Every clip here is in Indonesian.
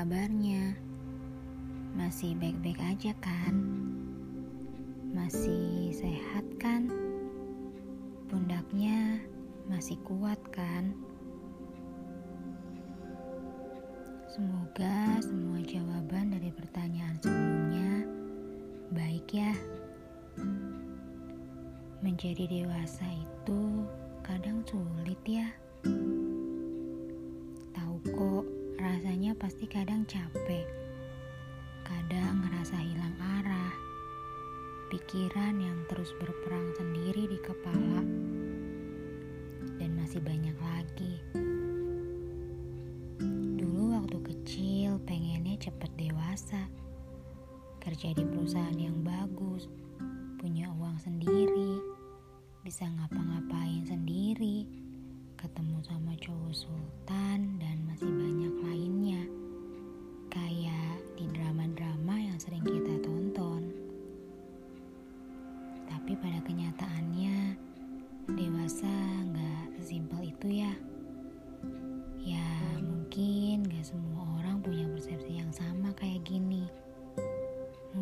kabarnya? Masih baik-baik aja kan? Masih sehat kan? Pundaknya masih kuat kan? Semoga semua jawaban dari pertanyaan sebelumnya baik ya. Menjadi dewasa itu Pikiran yang terus berperang sendiri di kepala. Dan masih banyak lagi. Dulu waktu kecil pengennya cepet dewasa. Kerja di perusahaan yang bagus, punya uang sendiri, bisa ngapa-ngapain sendiri,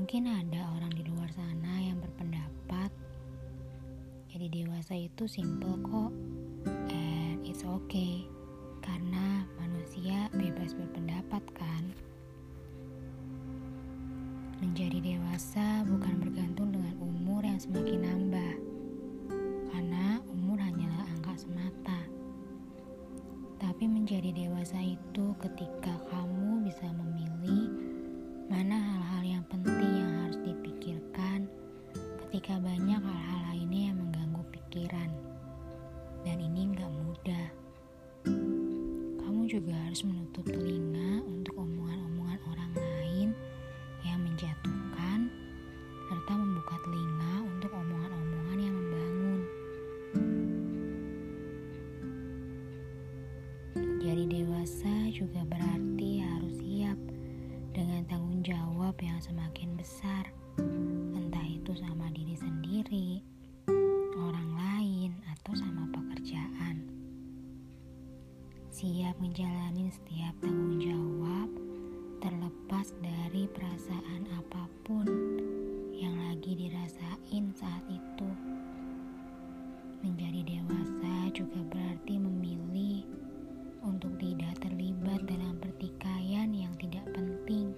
Mungkin ada orang di luar sana yang berpendapat jadi dewasa itu simple kok and it's okay. Karena manusia bebas berpendapat kan? Menjadi dewasa bukan bergantung dengan umur yang semakin nambah karena umur hanyalah angka semata. Tapi menjadi dewasa itu ketika kamu bisa memilih mana hal-hal yang penting yang harus dipikirkan ketika banyak hal-hal lainnya yang mengganggu pikiran. Dan ini nggak mudah. Kamu juga harus menutup telinga setiap tanggung jawab, terlepas dari perasaan apa pun yang lagi dirasain saat itu. Menjadi dewasa juga berarti memilih untuk tidak terlibat dalam pertikaian yang tidak penting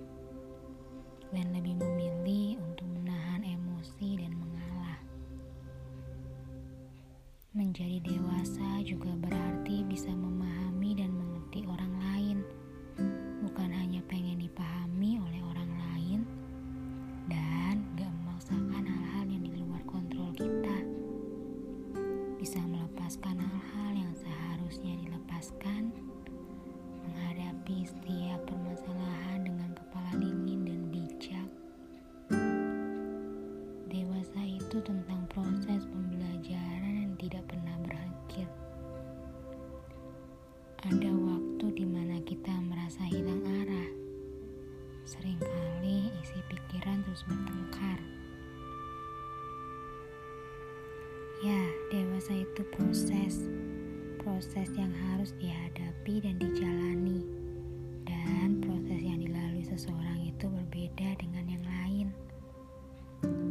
dan lebih memilih untuk menahan emosi dan mengalah. Menjadi dewasa juga berarti bisa memahami dan Bisa melepaskan hal-hal yang seharusnya dilepaskan, menghadapi setiap permasalahan dewasa itu proses. Proses yang harus dihadapi dan dijalani. Dan proses yang dilalui seseorang itu berbeda dengan yang lain.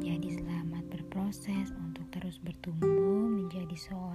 Jadi selamat berproses untuk terus bertumbuh menjadi seorang.